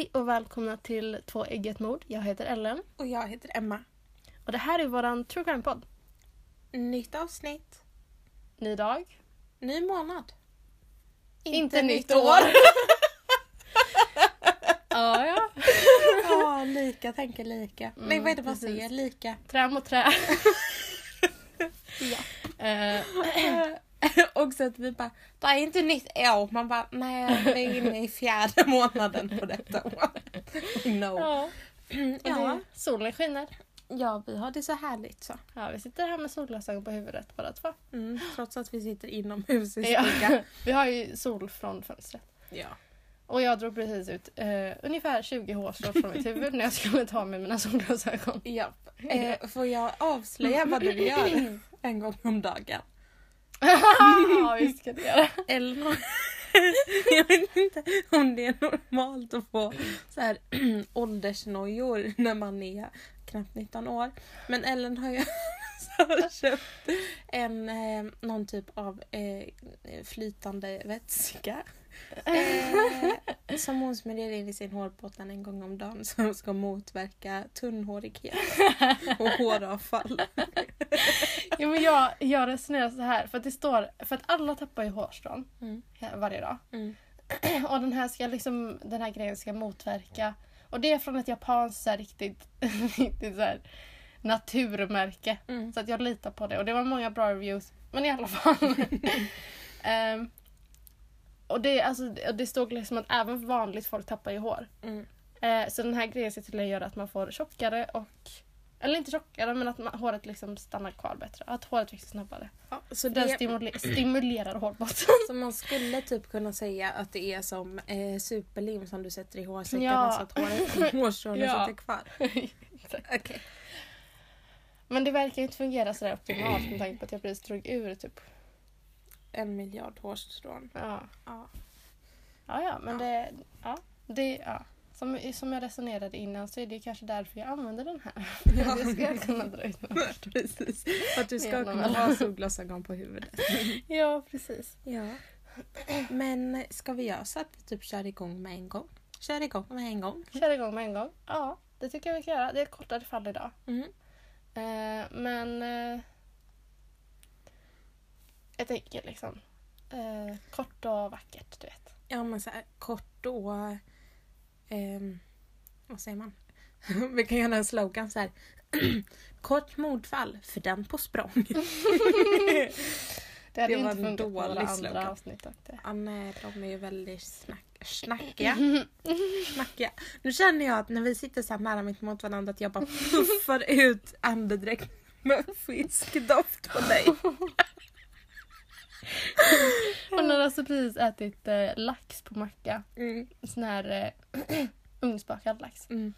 Hej och välkomna till Två ägg ett mord. Jag heter Ellen Och jag heter Emma. och det här är våran true crime-podd. Nytt avsnitt. Ny dag. Ny månad. Inte nytt år. ja, ja. Ja, lika tänker lika. Nej, Mm, vad är det man precis. säger? Lika. Trä mot trä. Ja. Eh, Och så att vi bara, det är inte nytt år. Man bara, nej, vi är inne i fjärde månaden på detta år. Know. ja. Och Ja. solen skiner. ja, vi har det så härligt så. Ja, vi sitter här med solglasögon på huvudet båda två. Mm, trots att vi sitter inomhus i Ja. stugan. Vi har ju sol från fönstret. Ja. Och jag drog precis ut eh, ungefär 20 hårstrå från mitt huvud när jag skulle ta med mina solglasögon. ja. Eh, får jag avslöja vad du gör en gång om dagen? ja, visst kan det göra. Eller jag vet inte om det är normalt att få så här åldersnojor när man är knappt 19 år. Men Ellen har ju köpt en, eh, någon typ av eh, flytande vätska. Eh, som hon smörjer in i sin hårbotten en gång om dagen som ska motverka tunnhårighet och håravfall. Jo, men jag, jag resonerar så här, för att det står, för att alla tappar ju hårstrån Mm. varje dag. Mm. Och den här, ska liksom, den här grejen ska motverka. Och det är från ett japanskt riktigt, riktigt så här, naturmärke. Mm. Så att jag litar på det. Och det var många bra reviews. Men i alla fall. Ehm, och det, alltså, det stod liksom att även vanligt folk tappar ju hår. Mm. Eh, så den här grejen ser till att göra att man får tjockare och... Eller inte tjockare men att man, håret liksom stannar kvar bättre. Att håret växer snabbare. Ja, så Den det, stimule- stimulerar hårbotten. Så man skulle typ kunna säga att det är som eh, superlim som du sätter i hårsäckarna Ja. så att håret, hårstråna Ja. sitter kvar. Okej. men det verkar inte fungera sådär optimalt med tanke på att jag precis drog ur typ... En miljard hårstrån. Ja, Ja. ja, ja men Ja. det... Ja, det ja. Som, som jag resonerade innan så är det kanske därför jag använder den här. Ja. det ska jag kunna dra ut. Precis. Att du ska kunna ha solglasögon på huvudet. Ja, precis. Ja. Men ska vi göra så att vi typ kör igång med en gång? Kör igång med en gång. Kör igång med en gång. Ja, det tycker jag vi kan göra. Det är ett kortare fall idag. Mm. Eh, men eh, jag tänker liksom eh, kort och vackert, du vet. Ja men så här kort och... ehm, vad säger man? Vi kan göra en slogan så här. Kort mordfall för den på språng. Det hade Det inte en funkat på våra andra slogan. avsnitt. Ja, nej, de är ju väldigt snack, snackiga. snackiga. Nu känner jag att när vi sitter så här nära mitt mot varandra att jag bara puffar ut andedräkt med fiskdoft på dig. Hon har alltså precis ätit eh, lax på macka. Mm, Sån här eh, ugnsbakad lax. mm.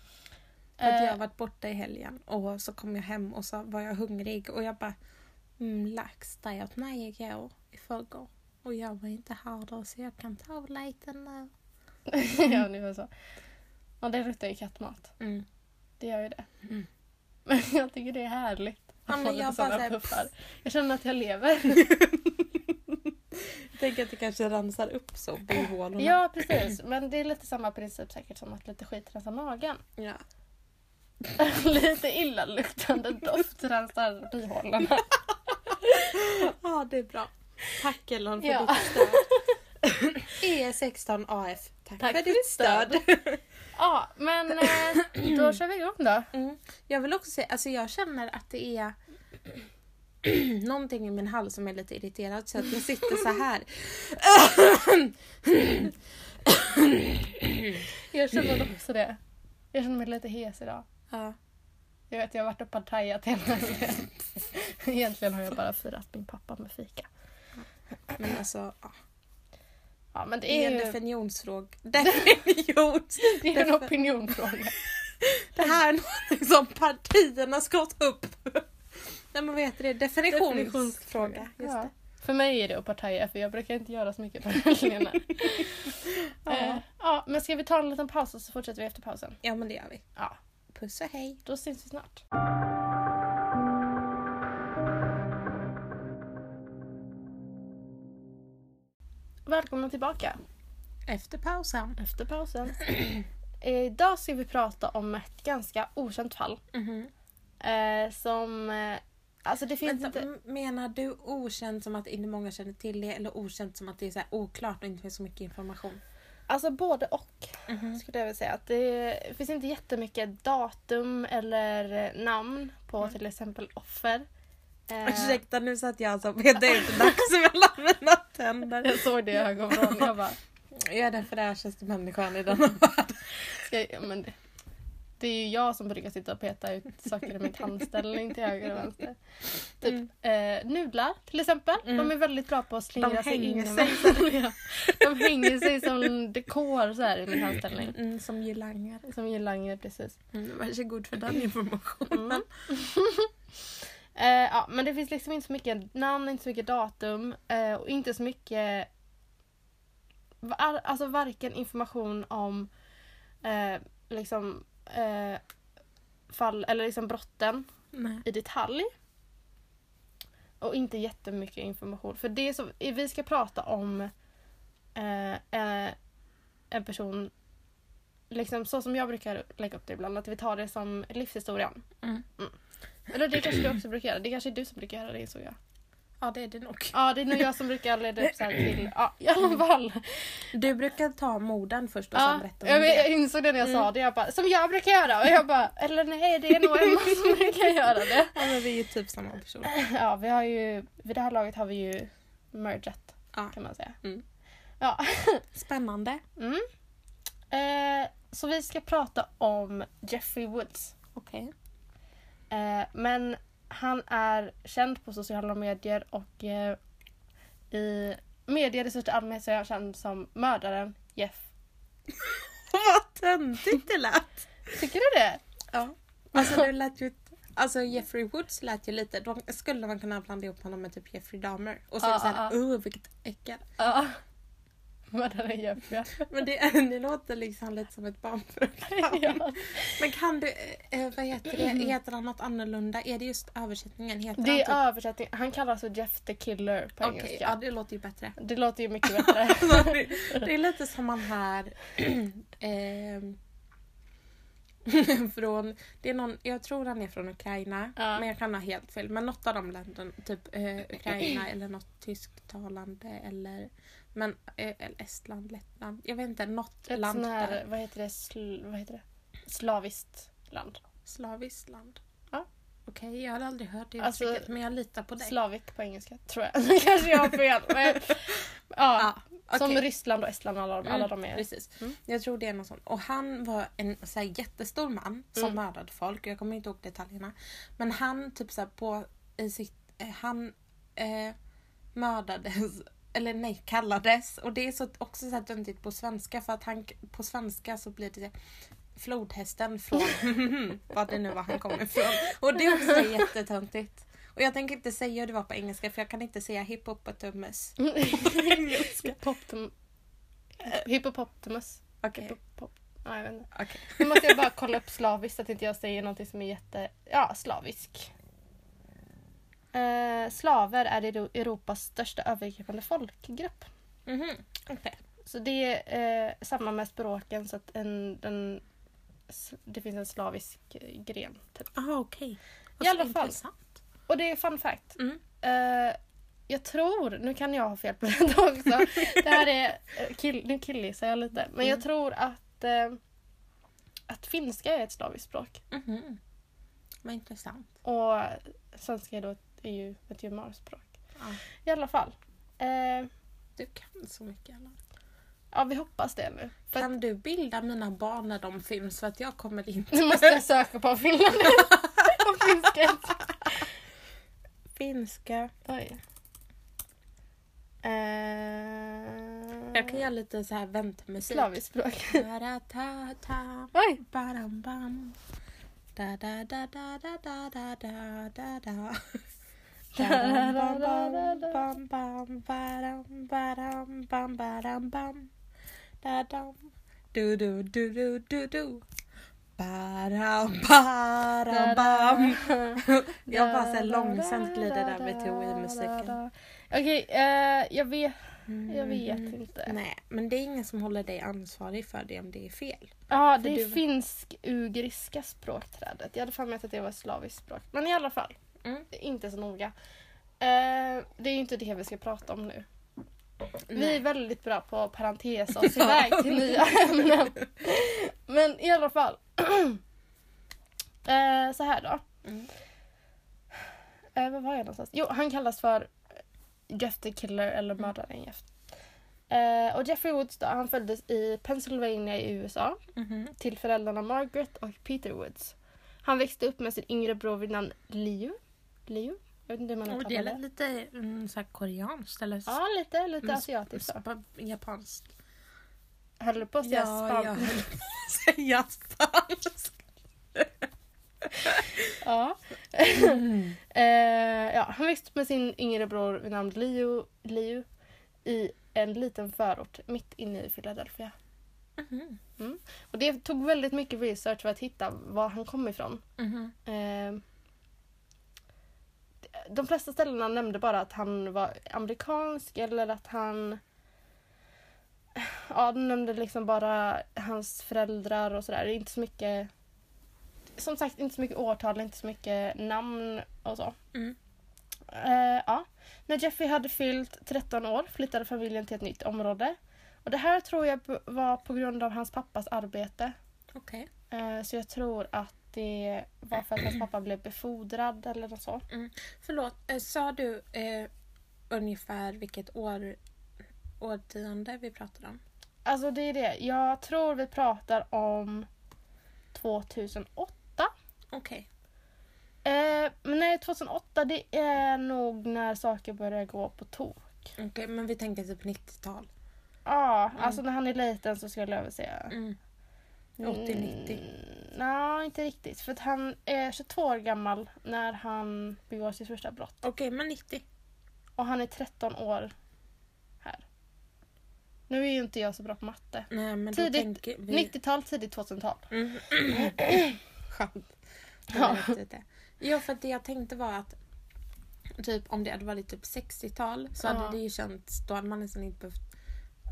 För att jag har Eh, varit borta i helgen och så kom jag hem och så var jag hungrig och jag bara mm, lax, där jag åt mig igår i förrgår. Och jag var inte här då så jag kan ta lite nu. ja, det var så. Ja, det luktar ju kattmat. Mm. Det gör ju det. Mm. Men jag tycker det är härligt. Ja, men få lite jag bara puffar. Jag känner att jag lever. Tänker att det kanske rensar upp så bihålorna. Ja, precis. Men det är lite samma princip säkert som att lite skit rensar magen. ja. lite illaluktande doft rensar bihålorna. Ja, det är bra. Tack Ellen för Ja. ditt stöd. E16 AF, tack, Tack för ditt ditt stöd. Ja, men eh, då kör vi igång då. Mm. Jag vill också säga, alltså jag känner att det är någonting i min hals som är lite irriterad så att jag sitter så här. Jag känner också det. Jag känner mig lite hes idag. Ja. Jag vet, jag har varit och partajat hela helgen. Egentligen har jag bara firat min pappa med fika. Men alltså, ja. Ja, men det det är är en ju definitions... Definitions... det är en opinionfråga. Det här är någonting som partierna ska ta upp. Nej men vad heter det? Definitionsfråga. Just Ja. det. För mig är det att partaja för jag brukar inte göra så mycket på helgerna. Eh, ja, men ska vi ta en liten paus och så fortsätter vi efter pausen? Ja men det gör vi. Ja, Puss och hej. då syns vi snart. Välkomna tillbaka Efter pausen. efter pausen. idag ska vi prata om ett ganska okänt fall. Mhm. Eh, som... Alltså det finns Vänta, inte... Menar du okänt som att inte många känner till det eller okänt som att det är så oklart och inte finns så mycket information? Alltså både och Mhm. skulle jag vilja säga. Att det finns inte jättemycket datum eller namn på Mm. till exempel offer. Eh, Ursäkta nu satt jag alltså och petade ut dags mellan mina tänder. jag såg det i ögonvrån. Jag bara, Jag är den fräschaste människan i denna värld. ska jag, ja, men det, det är ju jag som brukar sitta och peta ut saker i min handställning till höger och vänster. Typ Mm. eh, nudlar till exempel. Mm. De är väldigt bra på att slingra sig in. sig. ja. De hänger sig som dekor så här i min handställning. Mm, som girlanger. Som girlanger precis. Mm, varsågod för den informationen. Mm. Eh, ja, men det finns liksom inte så mycket namn, inte så mycket datum eh, och inte så mycket var, alltså varken information om eh, liksom eh, fall eller liksom brotten Nej. i detalj. Och inte jättemycket information. För det som, vi ska prata om eh, eh, en person liksom så som jag brukar lägga upp det ibland, att vi tar det som livshistorien. Mm. Eller det kanske du också brukar göra. Det kanske är du som brukar göra det insåg jag. Ja det är det nog. Ja, det är nog jag som brukar leda upp så här till... Ja, i alla fall. Du brukar ta morden först och Ja, sen berätta jag, om jag det. insåg det när jag Mm. sa det. Jag bara, som jag brukar göra. Och jag bara, eller nej, det är nog Emma som brukar göra det. Ja men vi är ju typ samma person. Ja, vi har ju... Vid det här laget har vi ju mergat, Ja. kan man säga. Mm. Ja. Spännande. Mm. Eh, så vi ska prata om Jeffrey Woods. Okej. Eh, men han är känd på sociala medier och eh, i medier i största allmänhet så är han känd som mördaren Jeff. Vad töntigt det lät. Tycker du det? Ja. Alltså det lät ju... Alltså Jeffrey Woods lät ju lite... Då skulle man kunna blanda ihop honom med typ Jeffrey Dahmer. Och så är Ja, det såhär, ja. oh vilket äckel. Ja. Mördaren Jeff, ja. Men det, det låter liksom lite som ett barnprogram. ja. Men kan du, eh, vad heter det, heter han något annorlunda? Är det just översättningen? Heter Det är han översättning. Han kallas för Jeff the Killer på typ, Okej, engelska. ja det låter ju bättre. Det låter ju mycket bättre. det, det är lite som man här ehm, från, det är någon, jag tror han är från Ukraina, Ja. men jag kan ha helt fel. Men något av de länderna, typ eh, Ukraina eller något tysktalande eller, men, eh, eller Estland, Lettland, jag vet inte, något Ett land här, där. vad heter det, sl, vad heter det? Slaviskt land. Slaviskt land. Ja. Okej, jag har aldrig hört det Alltså, uttrycket, men jag litar på dig. Slavik på engelska, tror jag. Kanske jag har fel. Men, ja, Ja, Som okej. Ryssland och Estland, alla, alla de är... Precis. Mm. Jag tror det är något sånt. Och han var en så här, jättestor man som Mm. mördade folk. Jag kommer inte ihåg detaljerna. Men han typ så här, på i sitt... Eh, han eh, mördades, eller nej kallades. Och det är så, också så här töntigt på svenska för att han på svenska så blir det flodhästen från vad det nu var han kommer ifrån. Och det är också jättetöntigt. Och jag tänker inte säga hur det var på engelska för jag kan inte säga hippopotamus. Hippoptom... Hippopotamus. Okej, Hippopop... Ja, jag vet inte. okej. Nu måste jag bara kolla upp slaviskt så att inte jag säger något som är jätte... Ja, slavisk. Eh, slaver är Euro- Europas största övergripande folkgrupp. Mhm, okej. Så det är eh, samma med språken så att en, den, det finns en slavisk eh, gren. Typ. Ah, okej. I alla fall. Intressant. Och det är fun fact. Mm. Eh, jag tror, nu kan jag ha fel på det också. Det här är, eh, kill, nu killgissar jag lite. Men jag Mm. tror att, eh, att finska är ett slaviskt språk. Mhm. Vad intressant. Och svenska är, då, är ju ett jumarspråk. Ja. I alla fall. Eh, Du kan så mycket Ella. ja, vi hoppas det nu. För Kan du bilda mina barn när de finns för att jag kommer inte... nu måste jag söka på Finland. på finska. Finska. Oj. Eh, Jag kan göra lite så här väntmusik. Slaviskt jag bara såhär långsamt glider över i musiken Okej, okay, uh, jag vet jag mm. vet inte. Nej, men det är ingen som håller dig ansvarig för det om det är fel. Ja, ah, det är du... finsk-ugriska språkträdet. Jag hade för mig att det var slaviskt språk. Men i alla fall. Mm. inte så noga. Eh, det är ju inte det vi ska prata om nu. Vi är Nej. väldigt bra på att parentesa oss iväg till nya ämnen. Men i alla fall. eh, så här då. Mm. Eh, vad var jag någonstans? Jo, han kallas för Jeff the Killer eller mördaren Jeff. Eh, och Jeffrey Woods då, han föddes i Pennsylvania i USA Mhm. till föräldrarna Margaret och Peter Woods. Han växte upp med sin yngre bror vid namn Liu. Liu? Jag vet inte hur man Och det uttalar lät lite mm, så här koreanskt eller Ja, lite, lite men asiatiskt japanskt. Höll du på att säga Ja, span- jag höll på att säga spanskt. Ja. Eh, ja, han växte upp med sin yngre bror vid namn Liu, Liu i en liten förort mitt inne i Philadelphia. Mhm. Och det tog väldigt mycket research för att hitta var han kom ifrån. Mhm. Eh, de flesta ställena nämnde bara att han var amerikansk eller att han... Ja, de nämnde liksom bara hans föräldrar och sådär. Inte så mycket... Som sagt, inte så mycket årtal, inte så mycket namn och så. Mm. Eh, ja. När Jeffrey hade fyllt 13 år flyttade familjen till ett nytt område. Och det här tror jag var på grund av hans pappas arbete. Okej. Eh, så jag tror att det var för att hans pappa blev befordrad eller något så. Förlåt, eh, sa du eh, ungefär vilket år, årtionde vi pratade om? Alltså det är det. Jag tror vi pratar om 2008. Okej. Eh, men nej, 2008 det är nog när saker börjar gå på tok. Okej, men vi tänkte typ 90-tal. Ja, Mm. alltså när han är liten så skulle jag väl säga Mm. 80-90. Mm, Nej, inte riktigt. För att han är 22 år gammal när han begår sitt första brott. Okej, men 90. Och han är 13 år här. Nu är ju inte jag så bra på matte. Nej, men Tidigt tänker vi... 90-tal, tidigt 2000-tal. Mm. Skönt. Ja. Ja. För det jag tänkte var att typ om det hade varit typ 60-tal så Ja. hade det ju känts, då hade man nästan inte behövt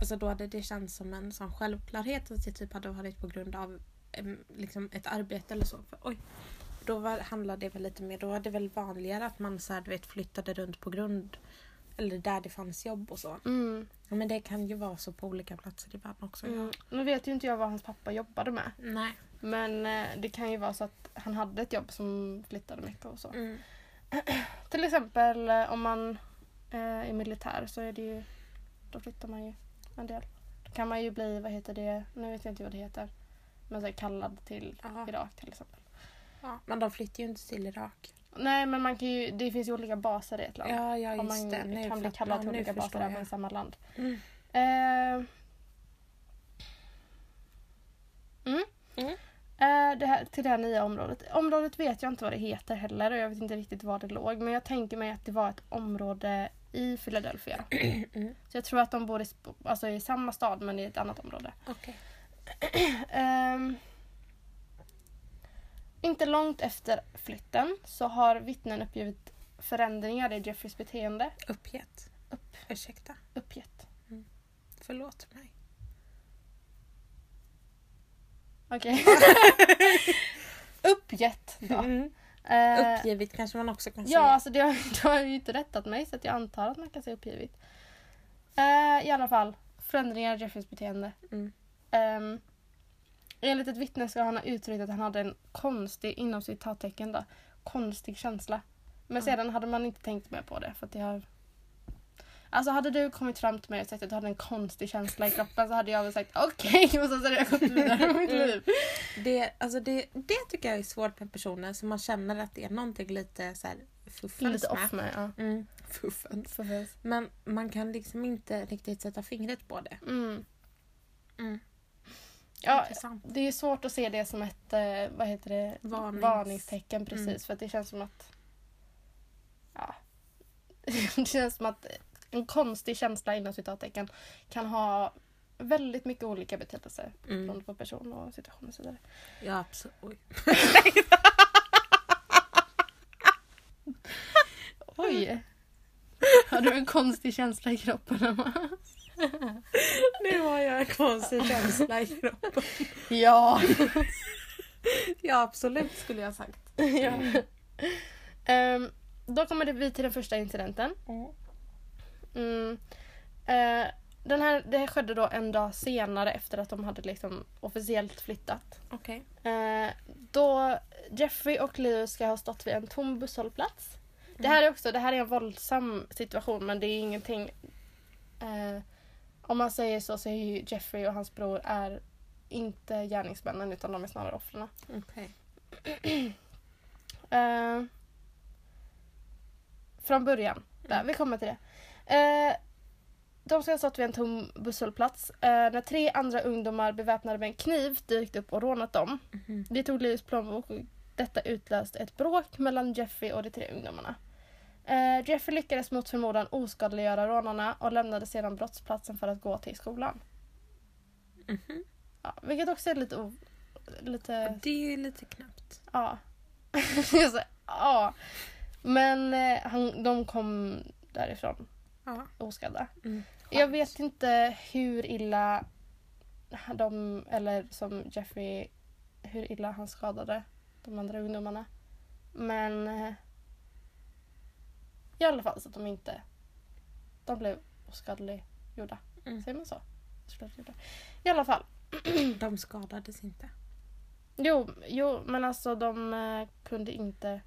Alltså då hade det känts som en sån självklarhet att det typ hade varit på grund av liksom ett arbete eller så. För, oj. Då var, handlade det väl lite mer, då var det väl vanligare att man så här, du vet, flyttade runt på grund eller där det fanns jobb och så. Mm. Ja, men det kan ju vara så på olika platser i världen också. Mm. Nu vet ju inte jag vad hans pappa jobbade med. Nej. Men eh, det kan ju vara så att han hade ett jobb som flyttade mycket och så. Mm. Till exempel eh, om man eh, är militär så är det ju... Då flyttar man ju en del. Då kan man ju bli, vad heter det, nu vet jag inte vad det heter. Men så här, kallad till Ja. Irak till exempel. Ja. Men de flyttar ju inte till Irak. Nej men man kan ju, det finns ju olika baser i ett land. Ja, ja Om just man det. Nu kan bli kallad till olika baser även i samma land. Mm. Eh, mm. Mm. Eh, det här, till det här nya området. Området vet jag inte vad det heter heller och jag vet inte riktigt var det låg. Men jag tänker mig att det var ett område i Philadelphia. Mm. Så jag tror att de bor i, alltså i samma stad men i ett annat område. Okej. Ehm, inte långt efter flytten så har vittnen uppgivit förändringar i Jeffreys beteende. Uppgett. Upp, Ursäkta. uppgett. Förlåt mig. Okej. Uppgett då. Mm. Eh, Uppgivet kanske man också kan Ja, säga. alltså det har, ju inte rättat mig så att jag antar att man kan säga uppgivet. Eh, I alla fall, förändringar i Jeffreys beteende. Mm. Um, enligt ett vittne ska han ha uttryckt att han hade en konstig, inom citattecken då, konstig känsla. Men Ja. sedan hade man inte tänkt mer på det för att det har... Alltså hade du kommit fram till mig och sagt att du hade en konstig känsla i kroppen så hade jag väl sagt okej och så hade jag gått vidare med mitt Mm. liv. Det, alltså det, det tycker jag är svårt med personer som man känner att det är någonting lite så här fuffens Lite off med. Ja. Mm. Fuffens. För- Men man kan liksom inte riktigt sätta fingret på det. Mm. Mm. Ja, Intressant. det är svårt att se det som ett eh, vad heter det? Varnings- varningstecken precis Mm. för att det känns som att ja, det känns som att en konstig känsla inom citattecken kan ha väldigt mycket olika betydelser Mm. beroende på person och situation och så vidare. Ja, absolut. Oj. Oj! Har du en konstig känsla i kroppen Emma? Nu har jag en konstig känsla i kroppen. Ja. Ja absolut skulle jag sagt. ja. Ehm, då kommer det vi till den första incidenten. Mm. Eh, den här, det här skedde då en dag senare efter att de hade liksom officiellt flyttat. Okej. Eh, då Jeffrey och Leo ska ha stått vid en tom busshållplats. Det här är också det här är en våldsam situation men det är ingenting... Eh, om man säger så så är ju Jeffrey och hans bror är inte gärningsmännen utan de är snarare offren. Okej. Eh, från början. Där, vi kommer till det. Eh, de ska ha stått vid en tom busshållplats eh, när tre andra ungdomar beväpnade med en kniv dykt upp och rånat dem. Mhm. De tog Leos plånbok och detta utlöste ett bråk mellan Jeffrey och de tre ungdomarna. Eh, Jeffrey lyckades mot förmodan oskadliggöra rånarna och lämnade sedan brottsplatsen för att gå till skolan. Mhm. Ja, vilket också är lite... Lite Det är lite knappt. Ja. Ja. Men eh, han, de kom därifrån Ja. oskadda. Mm. Jag vet inte hur illa de, eller som Jeffrey, hur illa han skadade de andra ungdomarna. Men eh, i alla fall så att de inte, de blev oskadliggjorda. Mm. Säger man så? I alla fall. De skadades inte. Jo, jo men alltså de eh, kunde inte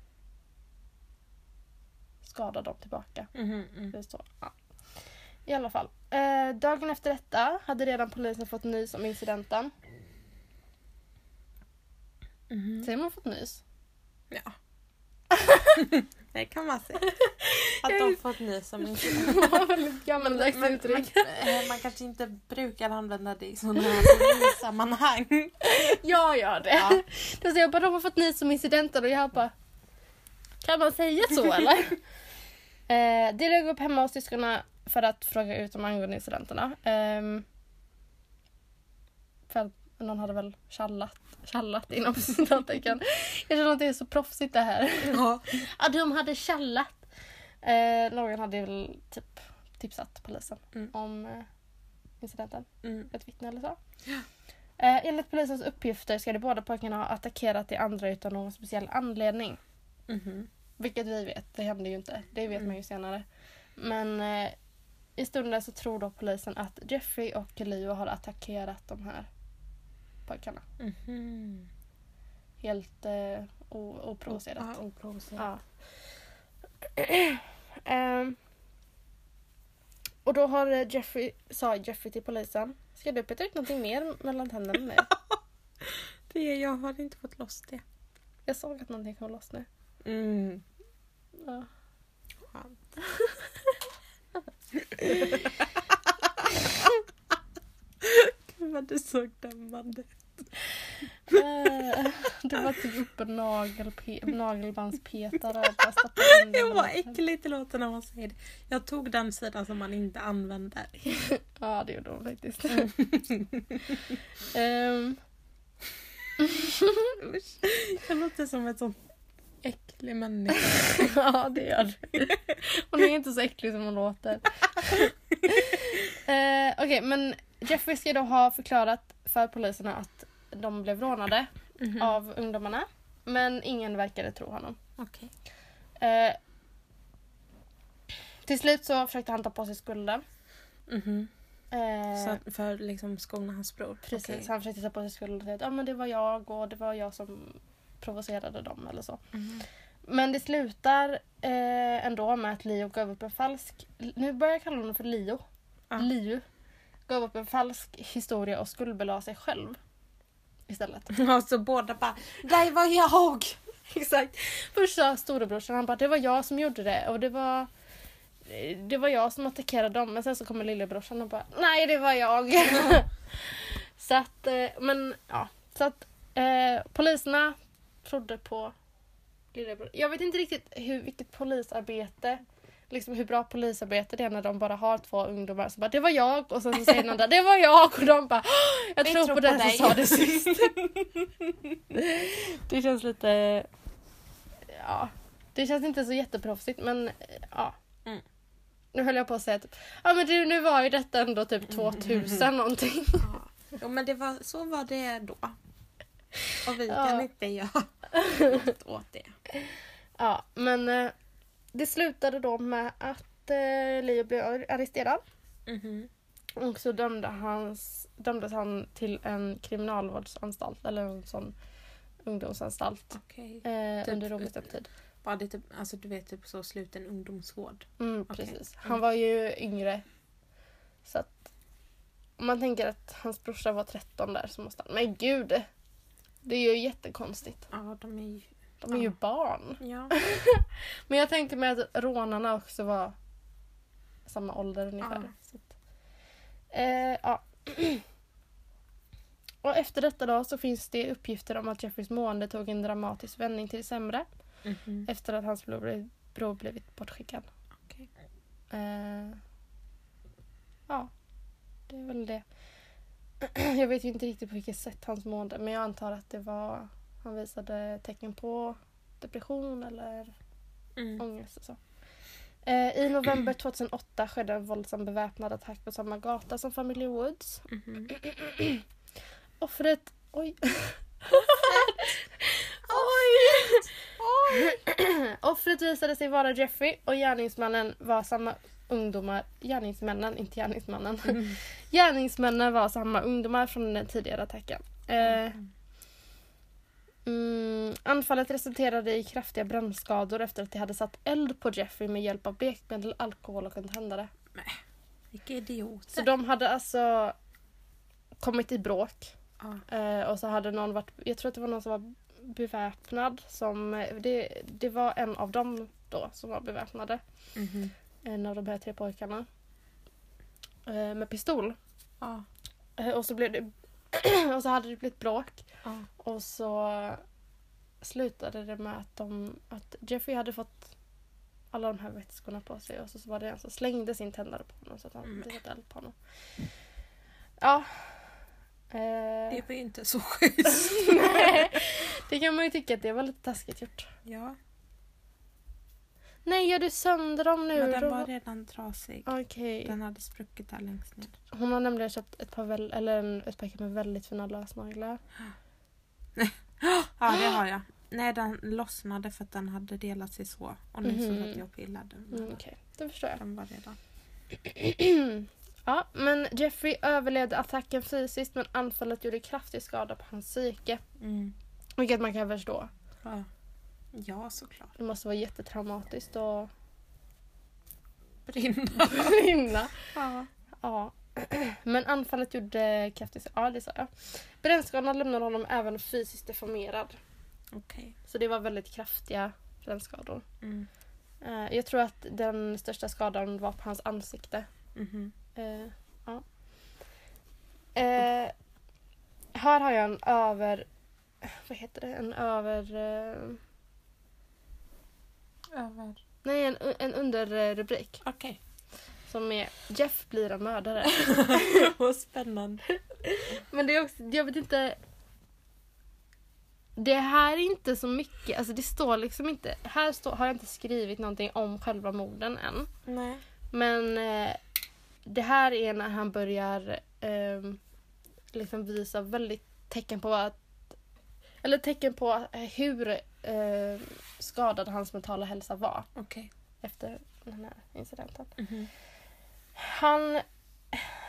skada dem tillbaka. Mhm, mm. Det står. Ja. I alla fall. Eh, dagen efter detta hade redan polisen fått nys om incidenten. Mhm. Säger man fått nys? Ja. det kan man säga. Att de fått nys väldigt gammaldags Men- uttryck. men, eh, man kanske inte brukar använda det i sådana här polissammanhang. Jag gör det. Ja. Då säger jag bara de har fått nys om incidenten och jag bara Kan man säga så eller? Eh, de låg upp hemma hos syskonen för att fråga ut om angående incidenterna. Ehm, för någon hade väl tjallat, tjallat inom citattecken. Jag känner att det är så proffsigt det här. Ja. Ja, de hade tjallat. Eh, någon hade väl typ tipsat polisen Mm. om eh, incidenten. Mm. Ett vittne eller så. Eh, enligt polisens uppgifter ska de båda pojkarna ha attackerat de andra utan någon speciell anledning. Mhm. Vilket vi vet, det hände ju inte. Det vet Mm. man ju senare. Men eh, i stunden så tror då polisen att Jeffrey och Leo har attackerat de här pojkarna. Mhm. Helt eh, oprovocerat. Ja, oprovocerat. Ja. Ehm, och då har eh, Jeffrey, sa Jeffrey till polisen. Ska du peta ut någonting mer mellan tänderna nu? Det, jag har inte fått loss det. Jag såg att någonting kom loss nu. Mm. Ja. Skönt. Gud vad du såg dömande Eh, du bara tog upp en nagelpe- nagelbandspetare och bara stoppade in den Det var mellan äckligt det låter när man säger det. Jag tog den sidan som man inte använder. Ja, det gjorde hon faktiskt. Ehm, Usch. Jag låter som ett sånt äcklig människa. ja, det gör du. Hon är inte så äcklig som hon låter. Eh, Okej, men Jeffrey ska då ha förklarat för poliserna att de blev rånade Mhm. av ungdomarna. Men ingen verkade tro honom. Okej. Eh, till slut så försökte han ta på sig skulden. Mhm. Eh, Så att för liksom skona hans bror? Precis, Okej. han försökte ta på sig skulden och säga att ah, men det var jag och det var jag som provocerade dem eller så. Mhm. Men det slutar eh, ändå med att Leo gav upp en falsk... Nu börjar jag kalla honom för Leo. Ja. Leo. Gav upp en falsk historia och skuldbelade sig själv. Istället. Och så båda bara Det var jag! Exakt. Först sa storebrorsan han bara det var jag som gjorde det och det var det var jag som attackerade dem men sen så kommer lillebrorsan och bara nej det var jag. så att eh, men ja så att eh, poliserna trodde på lillebror. Jag vet inte riktigt hur, vilket polisarbete Liksom hur bra polisarbete det är när de bara har två ungdomar som bara det var jag och sen så säger den andra det var jag och de bara "Åh, jag tror, tror på på den som dig." sa det sist. det känns lite ja, det känns inte så jätteproffsigt men ja. Mm. nu höll jag på att säga typ, ja men du, nu var ju detta ändå typ 2000 någonting. Ja. Jo, men det var, så var det då. Och vi Ja. kan inte göra något åt det. Ja, men eh, det slutade då med att eh, Leo blev arresterad. Mhm. Och så dömde hans, dömdes han till en kriminalvårdsanstalt, eller en sån ungdomsanstalt. Okej. Eh, Typ- under obestämd tid. Var det typ, alltså du vet typ så sluten ungdomsvård? Mm, Okej. precis. Mm. Han var ju yngre. Så att om man tänker att hans brorsa var 13 där så måste han... Men gud! Det är ju jättekonstigt. Ja, de är ju... De är ju Ja. barn. Ja. Men jag tänker mig att rånarna också var samma ålder ungefär. Ja. Eh, ja. Och efter detta då så finns det uppgifter om att Jeffreys mående tog en dramatisk vändning till det sämre Mhm. efter att hans bror bror blivit bortskickad. Okej. Eh, ja, det är väl det. Jag vet ju inte riktigt på vilket sätt hans mående men jag antar att det var han visade tecken på depression eller Mm. ångest och så. Eh, I november 2008 skedde en våldsam beväpnad attack på samma gata som familjen Woods. Mhm. Offret... Oj! Offret visade sig vara Jeffrey och gärningsmannen var samma ungdomar. Gärningsmännen, inte gärningsmannen. Mm. Gärningsmännen var samma ungdomar från den tidigare attacken. Eh, Mm, anfallet resulterade i kraftiga brännskador efter att de hade satt eld på Jeffrey med hjälp av blekmedel, alkohol och en tändare. Vilka idioter. Så de hade alltså kommit i bråk. Ja. Eh, och så hade någon varit, jag tror att det var någon som var beväpnad. Som, det, det var en av dem då som var beväpnade. Mhm. En av de här tre pojkarna. Eh, med pistol. Ja. Eh, och så blev det och så hade det blivit bråk. Ja. Och så slutade det med att, de, att Jeffrey hade fått alla de här vätskorna på sig och så, så var det en som slängde sin tändare på honom så att han Mm. satte eld på honom. Ja. Eh, Det var ju inte så schysst. nej, det kan man ju tycka att det var lite taskigt gjort. Ja, Nej, gör du sönder dem nu? men den var redan trasig. Okej. Den hade spruckit där längst ner. Hon har nämligen köpt ett par väl, eller en, ett paket med väldigt fina lösnaglar. Ja, det har jag. Nej, den lossnade för att den hade delat sig så. Och nu så Mhm. satt jag och pillade. Mm, Okej, det förstår jag. Den var redan... ja, men Jeffrey överlevde attacken fysiskt men anfallet gjorde kraftig skada på hans psyke. Mm. Vilket man kan förstå. Ja. Ja, såklart. Det måste vara jättetraumatiskt att Brinna. brinna. Ja. Ja. Men anfallet gjorde kraftig skada. Ja, det sa jag. Brännskadorna lämnade honom även fysiskt deformerad. Okej. Så det var väldigt kraftiga brännskador. Mm. Eh, Jag tror att den största skadan var på hans ansikte. Mhm. Eh, ja. Eh, här har jag en över... Vad heter det? En över... Över. nej, en, en underrubrik. Okej. Som är Jeff blir en mördare. Vad spännande. Men det är också, jag vet inte. Det här är inte så mycket, alltså det står liksom inte, här står, har jag inte skrivit någonting om själva morden än. Nej. Men eh, det här är när han börjar eh, liksom visa väldigt tecken på att eller tecken på hur eh, skadad hans mentala hälsa var Okej. efter den här incidenten. Mhm. Han,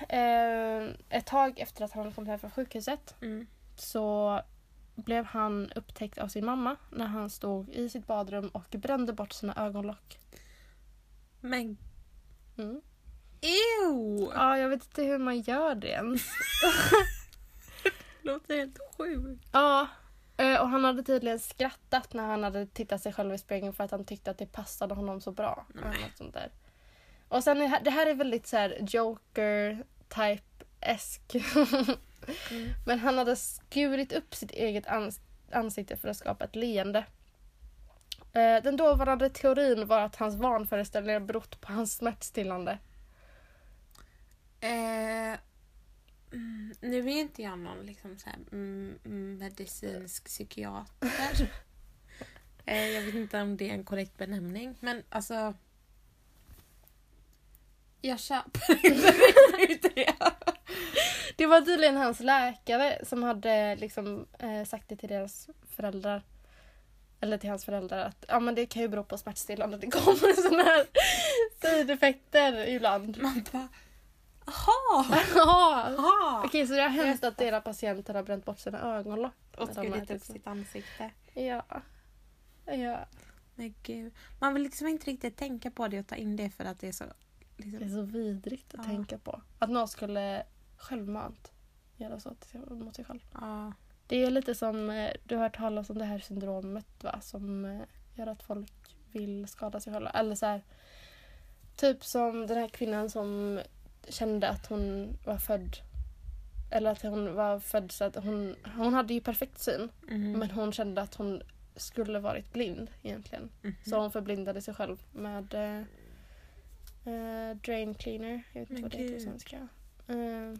eh, ett tag efter att han kom hem från sjukhuset Mm. så blev han upptäckt av sin mamma när han stod i sitt badrum och brände bort sina ögonlock. Men Mm. ew! Ja, jag vet inte hur man gör det ens. låter helt sjukt. Ja, och han hade tydligen skrattat när han hade tittat sig själv i spegeln för att han tyckte att det passade honom så bra. något sånt där. Och sen det här, är väldigt så här Joker type-esk. Mm. Men han hade skurit upp sitt eget ans- ansikte för att skapa ett leende. Eh, Den dåvarande teorin var att hans vanföreställningar berott på hans smärtstillande. Eh, mm, nu är inte jag någon liksom så här, mm, mm, medicinsk psykiater. eh, jag vet inte om det är en korrekt benämning. Men alltså... Jag köper inte det. Det var tydligen hans läkare som hade liksom eh, sagt det till deras föräldrar. Eller till hans föräldrar att ja, men det kan ju bero på smärtstillande. Det kommer sådana här sideffekter ibland. Man bara, jaha! Ja. jaha. Okej, så det har hänt att deras patienter har bränt bort sina ögonlock. Och skurit upp ätit. sitt ansikte. Ja. Ja. Men gud. Man vill liksom inte riktigt tänka på det och ta in det för att det är så... Det är Liksom, så vidrigt att Ja. tänka på. Att någon skulle självmant göra så mot sig själv. ja. Det är lite som, eh, du har hört talas om det här syndromet va? Som eh, gör att folk vill skada sig själva. Eller så här, typ som den här kvinnan som kände att hon var född eller att hon var född så att hon, hon hade ju perfekt syn Mhm. men hon kände att hon skulle varit blind egentligen. Mhm. Så hon förblindade sig själv med eh, drain cleaner. Jag vet inte vad det heter på svenska. Eh,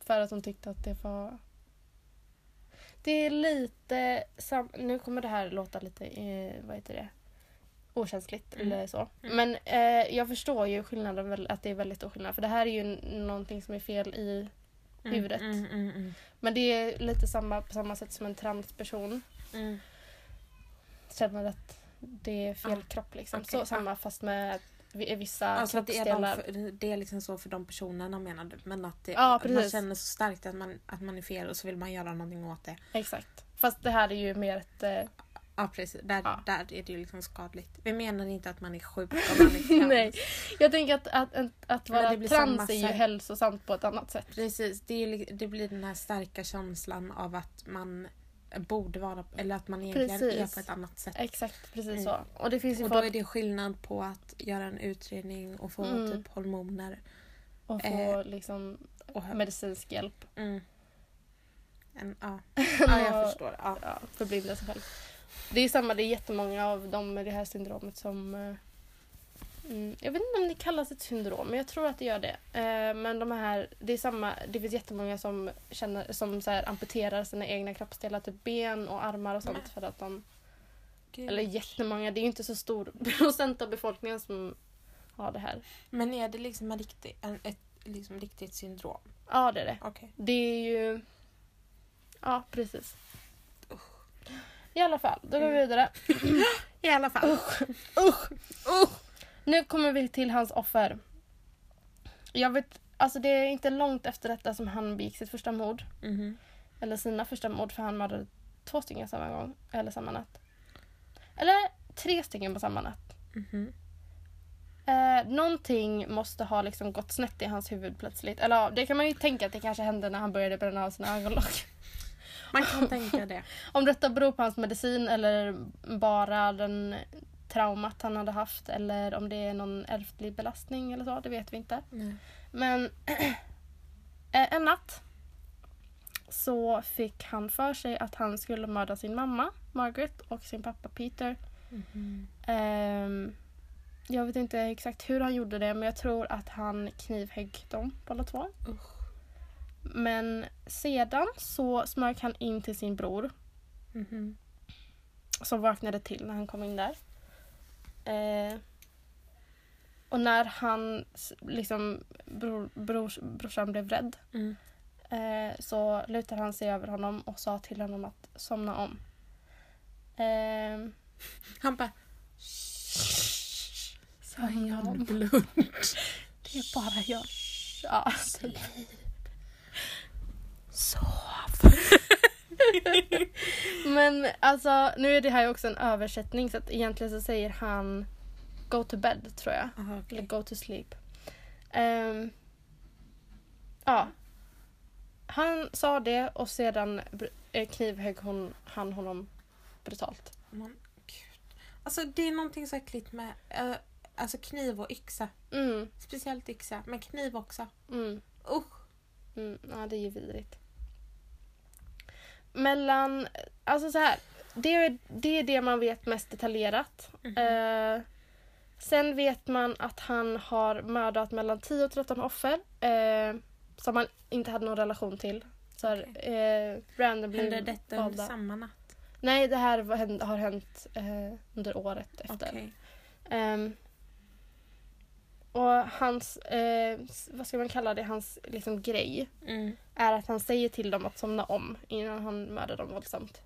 för att hon tyckte att det var... Det är lite... Sam... Nu kommer det här låta lite... Eh, vad heter det? Okänsligt Mm. eller så. Mm. Men eh, jag förstår ju skillnaden, att det är väldigt stor skillnad. För det här är ju någonting som är fel i Mm, huvudet. Mm, mm, Men det är lite samma på samma sätt som en transperson mm. känner att det är fel Ah, kropp. Liksom. okej, så samma fast med vi- vissa Alltså att det är, de, för- det är liksom så för de personerna menar du? Men att, det, Ja, man känner så starkt att man, att man är fel och så vill man göra någonting åt det. Exakt. Fast det här är ju mer ett... Ja precis, där, Ja. där är det ju liksom skadligt. Vi menar inte att man är sjuk om man är trans. Nej. jag tänker att, att, att, att vara trans samma är ju hälsosamt på ett annat sätt. Precis, det, är, li- det blir den här starka känslan av att man borde vara, eller att man egentligen är Precis. på ett annat sätt. Exakt, precis Mm. så. Och det finns ju Och då folk är det skillnad på att göra en utredning och få Mm. typ hormoner. att få eh, liksom Och, medicinsk hjälp. mm. en, ja. ja, jag förstår. Ja. Ja, förblinda sig själv. Det är samma, det är jättemånga av dem med det här syndromet som... eh, Mm, jag vet inte om det kallas ett syndrom, men jag tror att det gör det. Eh, men de här, det är samma, det finns jättemånga som, känner, som så här, amputerar sina egna kroppsdelar, typ ben och armar och sånt för att de... Gud. Eller jättemånga, det är ju inte så stor procent av befolkningen som har det här. Men är det liksom en riktig, en, ett liksom riktigt syndrom? Ja, det är det. Okej. Det är ju... Ja, precis. I alla fall, då går vi vidare. I alla fall. Usch, usch, usch. Nu kommer vi till hans offer. Jag vet, alltså det är inte långt efter detta som han begick sitt första mord. Mhm. Eller sina första mord för han mördade två stycken samma gång. Eller samma natt. Eller tre stycken på samma natt. Mhm. Eh, någonting måste ha liksom gått snett i hans huvud plötsligt. Eller ja, det kan man ju tänka att det kanske hände när han började bränna av sina ögonlock. Man kan tänka det. Om detta beror på hans medicin eller bara den traumat han hade haft eller om det är någon ärftlig belastning eller så, det vet vi inte. Nej. Men eh, en natt så fick han för sig att han skulle mörda sin mamma Margaret och sin pappa Peter. Mhm. Ehm, jag vet inte exakt hur han gjorde det men jag tror att han knivhögg dem båda två. Usch. Men sedan så smög han in till sin bror Mhm. som vaknade till när han kom in där. Eh, och när han, liksom, bror, brors, brorsan blev rädd Mm. eh, så lutade han sig över honom och sa till honom att somna om. Eh, Han bara somna om. blund. Det är bara jag. Ja. Sov. Men alltså nu är det här ju också en översättning så att egentligen så säger han Go to bed tror jag. Aha, Eller okej. go to sleep. Ehm, ja. Han sa det och sedan eh, knivhögg hon, han honom brutalt. Men, gud. Alltså det är någonting så äckligt med eh, alltså kniv och yxa. Mm, Speciellt yxa, men kniv också. mm, Usch. mm. Ja, det är ju vidrigt. Mellan, alltså så här. Det är, det är det man vet mest detaljerat. Mhm. Eh, sen vet man att han har mördat mellan 10 och 13 offer. Eh, som han inte hade någon relation till. Så här, eh, randomly Hände detta under valda. samma natt? Nej, det här var, har hänt eh, under året efter. Okej. Ehm, Och hans, eh, vad ska man kalla det, hans liksom grej Mm. är att han säger till dem att somna om innan han mördar dem våldsamt.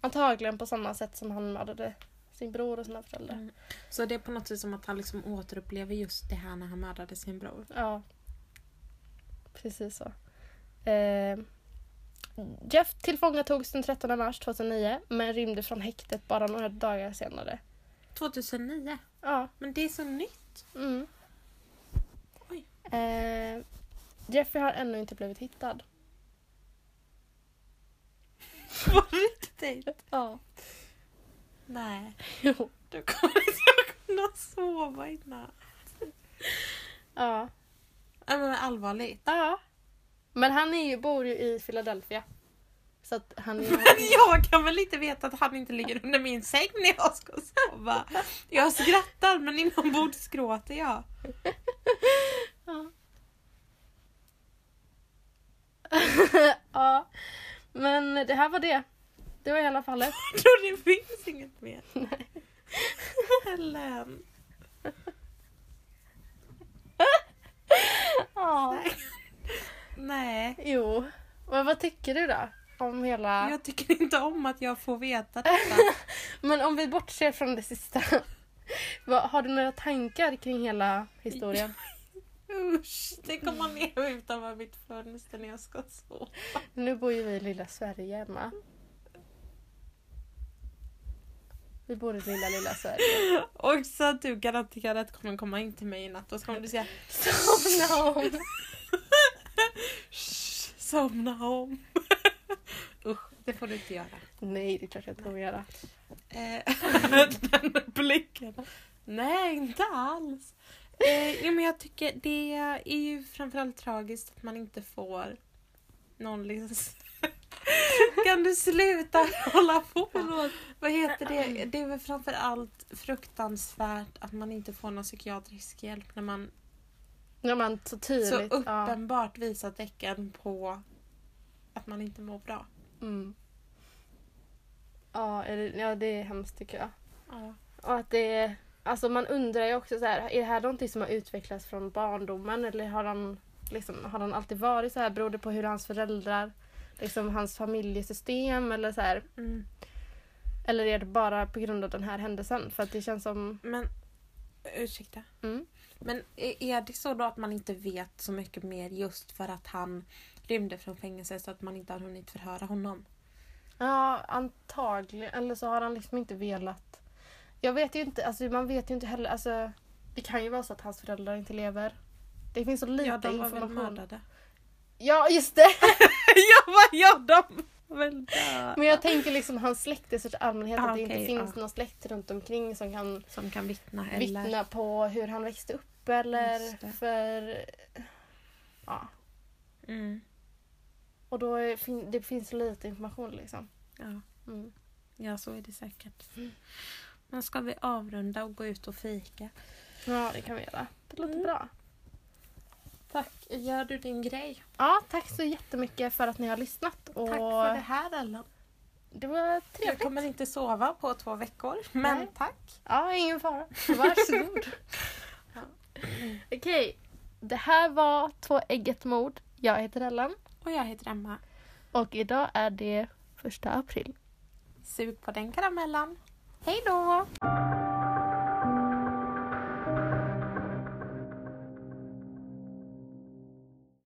Antagligen på samma sätt som han mördade sin bror och sina föräldrar. Mm. Så det är på något sätt som att han liksom återupplever just det här när han mördade sin bror. Ja. Precis så. Eh, Jeff tillfångatogs den 13 mars 2009 men rymde från häktet bara några dagar senare. 2009. Ja. Men det är så nytt. Mm. Oj. Eh, Jeffrey har ännu inte blivit hittad. På riktigt? Ja. Nej. Jo. Då kommer inte kunna sova i natt. Ja. Nej men allvarligt. Ja. Men han är ju, bor ju i Philadelphia. Så att han jag kan väl inte veta att han inte ligger under min säng när jag ska sova. Jag skrattar men inombords gråter jag. Ja. ja. Men det här var det. Det var i alla fallet. Jag tror det finns inget mer. Nej. Helen. Ja. Nej. Jo. Men vad tycker du då? Om hela... Jag tycker inte om att jag får veta detta. Men om vi bortser från det sista. har du några tankar kring hela historien? Usch, tänk om man är utanför mitt fönster när jag ska sova. Nu bor ju vi i lilla Sverige, Emma. Vi bor i lilla, lilla Sverige. Och så att du garanterat kommer komma in till mig i natt och så kommer du säga Somna om. Somna om. Usch, det får du inte göra. Nej, det är klart jag inte kommer göra. Eh, Den blicken. Nej, inte alls. Eh, jo, men jag tycker det är ju framförallt tragiskt att man inte får någon liksom... Kan du sluta hålla på? Vad heter det? Det är väl framförallt fruktansvärt att man inte får någon psykiatrisk hjälp när man Ja, men så så tydligt. ja. uppenbart visar tecken på att man inte mår bra. Mm. Ja, det, ja, det är hemskt tycker jag. Ja. Och att det är, alltså man undrar ju också så här, är det här någonting som har utvecklats från barndomen eller har han, liksom, har han alltid varit så här? Beror det på hur hans föräldrar, liksom hans familjesystem eller så här? Mm. Eller är det bara på grund av den här händelsen? För att det känns som... Men, ursäkta. Mm. Men är är det så då att man inte vet så mycket mer just för att han rymde från fängelse så att man inte har hunnit förhöra honom? Ja, antagligen. Eller så har han liksom inte velat. Jag vet ju inte, alltså man vet ju inte heller. Alltså, det kan ju vara så att hans föräldrar inte lever. Det finns så lite Ja, de var väl information. mördade. Ja, just det! ja, vad ja, de var väl döda. Men jag tänker liksom hans släkt i största allmänhet. Ah, att det inte okej, finns ja. någon släkt runt omkring som kan Som kan vittna eller... vittna på hur han växte upp. Eller för... Ja. Mm. Och då är, det finns lite information liksom. Ja. Mm. ja, så är det säkert. Mm. Men ska vi avrunda och gå ut och fika? Ja, det kan vi göra. Det låter Mm. bra. Tack. Gör du din grej? Ja, tack så jättemycket för att ni har lyssnat. Och Tack för det här Ellen. det var Jag trevligt. kommer inte sova på två veckor, men Nej. tack. Ja, ingen fara. Varsågod. Ja. Okej, det här var Två ägg ett mord. Jag heter Ellen Och jag heter Emma. och idag är det första april. Sug på den karamellen. Hej då!